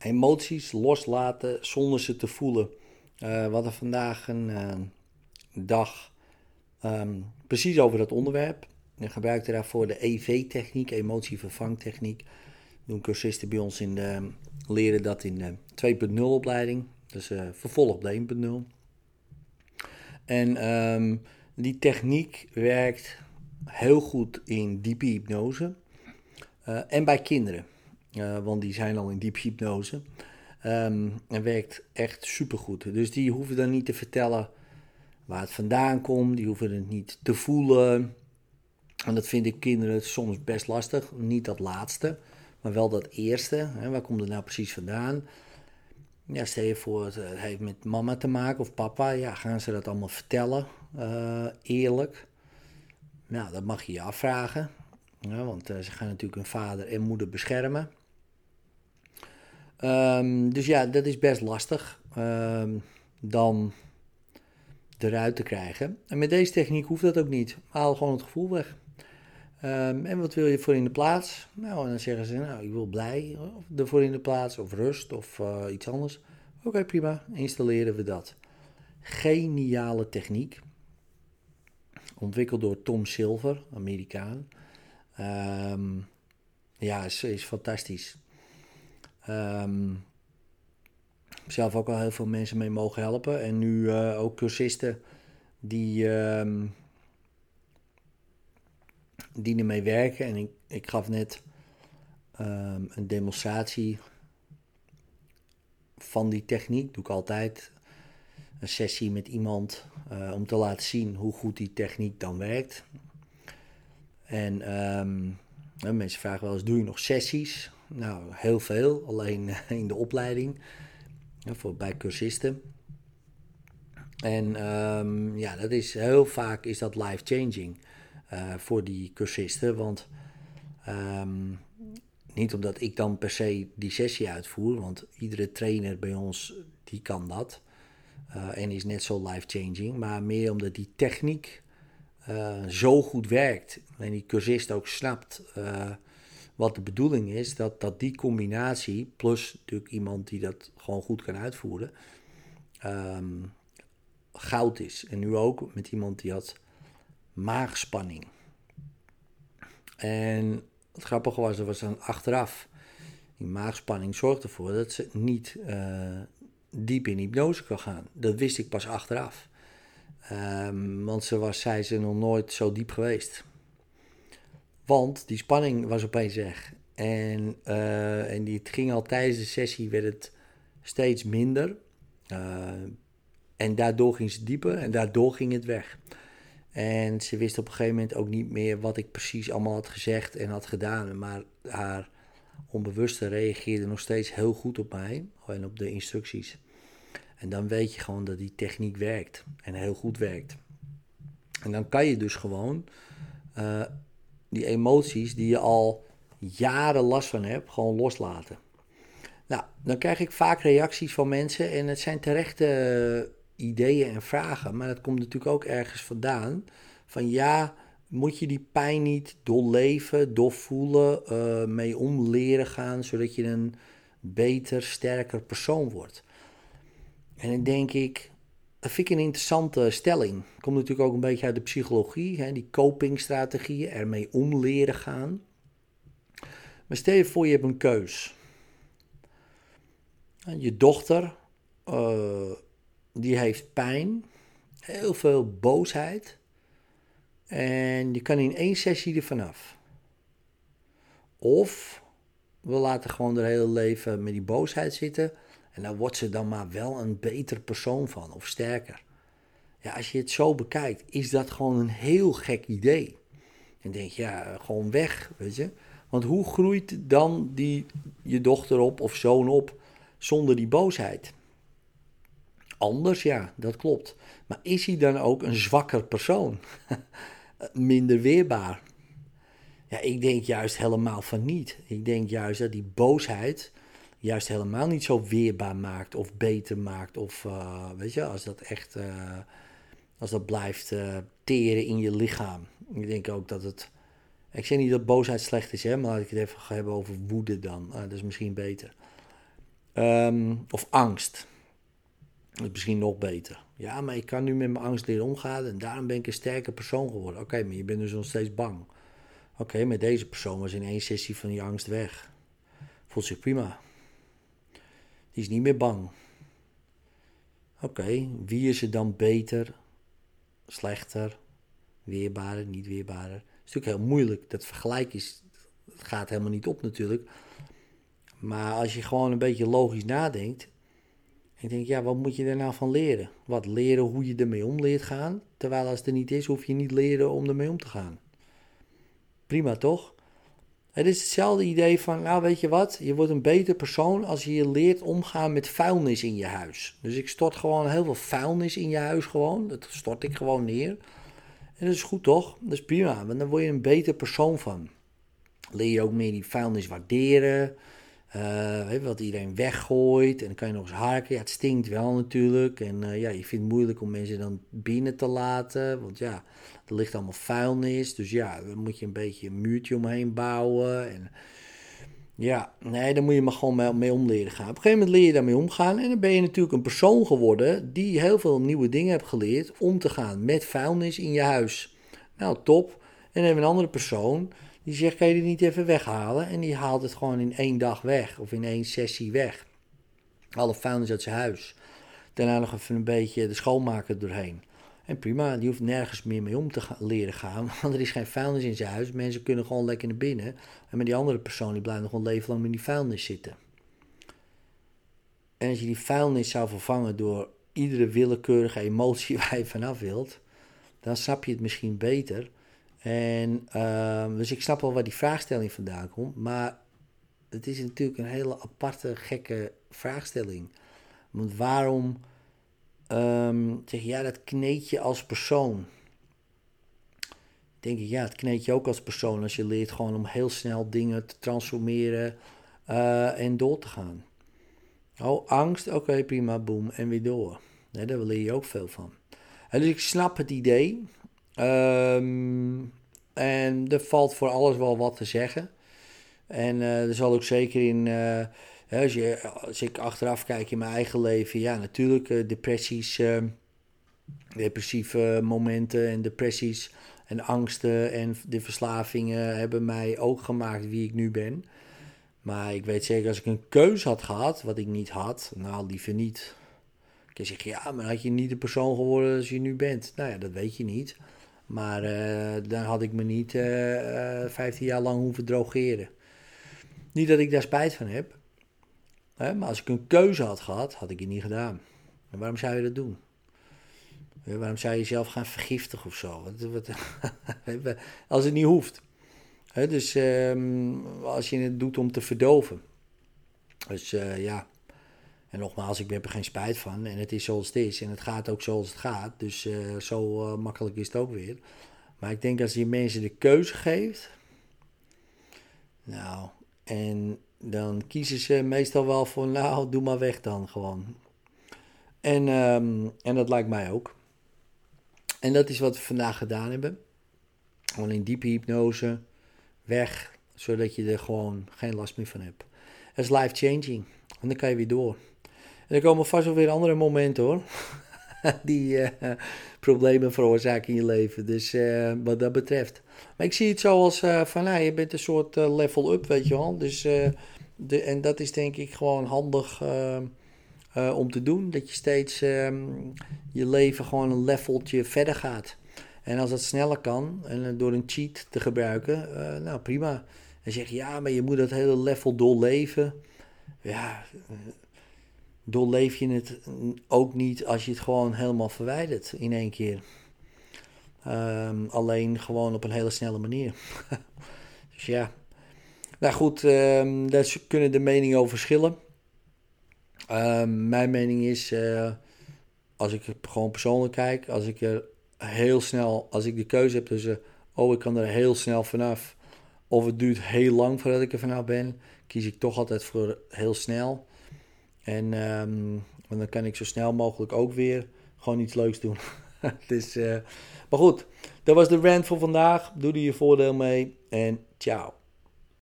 emoties loslaten zonder ze te voelen. Uh, we hadden vandaag een dag ehm, precies over dat onderwerp. Ik gebruikte daarvoor de EV-techniek, emotievervangtechniek. Doen cursisten bij ons in de, leren dat in de 2.0 opleiding. Dus uh, de 1.0. En um, die techniek werkt heel goed in diepe hypnose. En bij kinderen. Uh, want die zijn al in diepe hypnose. Um, en werkt echt supergoed. Dus die hoeven dan niet te vertellen waar het vandaan komt. Die hoeven het niet te voelen. En dat vinden kinderen soms best lastig. Niet dat laatste, maar wel dat eerste. Hè, waar komt het nou precies vandaan? Ja, stel je voor, het heeft met mama te maken of papa. Ja, gaan ze dat allemaal vertellen? Uh, eerlijk? Nou, dat mag je je afvragen. Want ze gaan natuurlijk hun vader en moeder beschermen. Um, dus ja, dat is best lastig. Um, dan eruit te krijgen. En met deze techniek hoeft dat ook niet. Haal gewoon het gevoel weg. Um, en wat wil je voor in de plaats? Nou, dan zeggen ze, nou, ik wil blij ervoor in de plaats, of rust, of uh, iets anders. Oké, prima, installeren we dat. Geniale techniek. Ontwikkeld door Tom Silver, Amerikaan. Um, ja, is, is fantastisch. Um, zelf ook al heel veel mensen mee mogen helpen. En nu uh, ook cursisten die, uh, die ermee werken. En ik, ik gaf net um, een demonstratie van die techniek. Doe ik altijd een sessie met iemand uh, om te laten zien hoe goed die techniek dan werkt. En um, mensen vragen wel eens, doe je nog sessies? Nou, heel veel, alleen in de opleiding voor, bij cursisten. En um, ja, dat is heel vaak is dat life-changing uh, voor die cursisten. Want um, niet omdat ik dan per se die sessie uitvoer, want iedere trainer bij ons die kan dat. Uh, en is net zo life-changing. Maar meer omdat die techniek zo goed werkt. En die cursist ook snapt wat de bedoeling is, dat, dat die combinatie, plus natuurlijk iemand die dat gewoon goed kan uitvoeren, um, goud is. En nu ook met iemand die had maagspanning. En het grappige was, er was dan achteraf, die maagspanning zorgde ervoor dat ze niet uh, diep in hypnose kan gaan. Dat wist ik pas achteraf. Um, want ze was, zei ze, nog nooit zo diep geweest. Want die spanning was opeens weg. En, uh, en die, het ging al tijdens de sessie, werd het steeds minder. Uh, en daardoor ging ze dieper en daardoor ging het weg. En ze wist op een gegeven moment ook niet meer wat ik precies allemaal had gezegd en had gedaan. Maar haar onbewuste reageerde nog steeds heel goed op mij en op de instructies. En dan weet je gewoon dat die techniek werkt en heel goed werkt. En dan kan je dus gewoon uh, die emoties die je al jaren last van hebt, gewoon loslaten. Nou, dan krijg ik vaak reacties van mensen en het zijn terechte ideeën en vragen, maar dat komt natuurlijk ook ergens vandaan. Van ja, moet je die pijn niet doorleven, doorvoelen, uh, mee om leren gaan, zodat je een beter, sterker persoon wordt. En dan denk ik, dat vind ik een interessante stelling. Komt natuurlijk ook een beetje uit de psychologie, hè, die copingstrategieën, ermee om leren gaan. Maar stel je voor, je hebt een keus. Je dochter, uh, die heeft pijn, heel veel boosheid. En je kan in één sessie er vanaf. Of we laten gewoon haar hele leven met die boosheid zitten en daar wordt ze dan maar wel een beter persoon van of sterker. Ja, als je het zo bekijkt, is dat gewoon een heel gek idee. En denk je, ja, gewoon weg, weet je. Want hoe groeit dan die, je dochter op of zoon op zonder die boosheid? Anders, ja, dat klopt. Maar is hij dan ook een zwakker persoon? Minder weerbaar? Ja, ik denk juist helemaal van niet. Ik denk juist dat die boosheid juist helemaal niet zo weerbaar maakt of beter maakt. Of uh, weet je, als dat echt, uh, als dat blijft uh, teren in je lichaam. Ik denk ook dat het, ik zeg niet dat boosheid slecht is, hè, maar laat ik het even hebben over woede dan. dat is misschien beter. Ehm, of angst. Dat is misschien nog beter. Ja, maar ik kan nu met mijn angst leren omgaan en daarom ben ik een sterke persoon geworden. Oké, maar je bent dus nog steeds bang. Oké, met deze persoon was in één sessie van die angst weg. Voelt zich prima. Die is niet meer bang. Oké, wie is er dan beter, slechter, weerbaarder, niet weerbaarder? Het is natuurlijk heel moeilijk. Dat vergelijk is, gaat helemaal niet op natuurlijk. Maar als je gewoon een beetje logisch nadenkt. En denk, ja, wat moet je er nou van leren? Wat leren hoe je ermee om leert gaan. Terwijl als het er niet is, hoef je niet leren om ermee om te gaan. Prima toch? Het is hetzelfde idee van, nou weet je wat, je wordt een beter persoon als je je leert omgaan met vuilnis in je huis. Dus ik stort gewoon heel veel vuilnis in je huis gewoon, dat stort ik gewoon neer. En dat is goed toch? Dat is prima, want dan word je een beter persoon van. Leer je ook meer die vuilnis waarderen, uh, wat iedereen weggooit. En dan kan je nog eens harken. Ja, het stinkt wel natuurlijk. En uh, ja, je vindt het moeilijk om mensen dan binnen te laten. Want ja, er ligt allemaal vuilnis. Dus ja, dan moet je een beetje een muurtje omheen bouwen. En ja, nee, daar moet je maar gewoon mee, om leren gaan. Op een gegeven moment leer je daarmee omgaan. En dan ben je natuurlijk een persoon geworden die heel veel nieuwe dingen hebt geleerd om te gaan met vuilnis in je huis. Nou, top. En dan hebben we een andere persoon die zegt, kan je die niet even weghalen? En die haalt het gewoon in één dag weg. Of in één sessie weg. Alle vuilnis uit zijn huis. Daarna nog even een beetje de schoonmaker doorheen. En prima, die hoeft nergens meer mee om te leren gaan. Want er is geen vuilnis in zijn huis. Mensen kunnen gewoon lekker naar binnen. En met die andere persoon, die blijft nog een leven lang met die vuilnis zitten. En als je die vuilnis zou vervangen door iedere willekeurige emotie waar je vanaf wilt, dan snap je het misschien beter. En, uh, dus ik snap wel waar die vraagstelling vandaan komt. Maar het is natuurlijk een hele aparte, gekke vraagstelling. Want waarom um, zeg je, dat kneed je als persoon? Denk ik, ja, het kneed je ook als persoon als je leert gewoon om heel snel dingen te transformeren uh, en door te gaan. Oh, angst, oké, prima, boom, en weer door. daar leer je ook veel van. En dus ik snap het idee. Um, en er valt voor alles wel wat te zeggen. En uh, er zal ook zeker in, uh, als, je, als ik achteraf kijk in mijn eigen leven, ja, natuurlijk uh, depressies, depressieve momenten en depressies en angsten en de verslavingen hebben mij ook gemaakt wie ik nu ben. Maar ik weet zeker, als ik een keuze had gehad, wat ik niet had, nou liever niet. Ik zeggen, ja, maar had je niet de persoon geworden als je nu bent? Nou ja, dat weet je niet. Maar uh, dan had ik me niet uh, uh, 15 jaar lang hoeven drogeren. Niet dat ik daar spijt van heb. Hè, maar als ik een keuze had gehad, had ik het niet gedaan. En waarom zou je dat doen? Waarom zou je jezelf gaan vergiftigen of zo? Wat, als het niet hoeft. dus um, als je het doet om te verdoven. Dus ja, en nogmaals, ik heb er geen spijt van. En het is zoals het is. En het gaat ook zoals het gaat. Dus uh, zo uh, makkelijk is het ook weer. Maar ik denk als je mensen de keuze geeft. Nou, en dan kiezen ze meestal wel voor, nou, doe maar weg dan gewoon. En, um, en dat lijkt mij ook. En dat is wat we vandaag gedaan hebben. Gewoon in diepe hypnose, weg, zodat je er gewoon geen last meer van hebt. Het is life changing. En dan kan je weer door. Er komen vast wel weer andere momenten hoor. Die uh, problemen veroorzaken in je leven. Dus uh, wat dat betreft. Maar ik zie het zo als uh, van nou, je bent een soort level up, weet je wel. Dus, de, en dat is denk ik gewoon handig om te doen. Dat je steeds ehm, je leven gewoon een leveltje verder gaat. En als dat sneller kan, en door een cheat te gebruiken, nou prima. En zeg je ja, maar je moet dat hele level doorleven. Ja, doorleef je het ook niet als je het gewoon helemaal verwijdert in één keer. Um, alleen gewoon op een hele snelle manier. dus ja. Nou goed, um, daar kunnen de meningen over verschillen. Um, mijn mening is, uh, als ik gewoon persoonlijk kijk, als ik er heel snel, als ik de keuze heb tussen, oh ik kan er heel snel vanaf, of het duurt heel lang voordat ik er vanaf ben, kies ik toch altijd voor heel snel. En um, dan kan ik zo snel mogelijk ook weer gewoon iets leuks doen. dus, uh, maar goed, dat was de rant voor vandaag. Doe er je voordeel mee en ciao.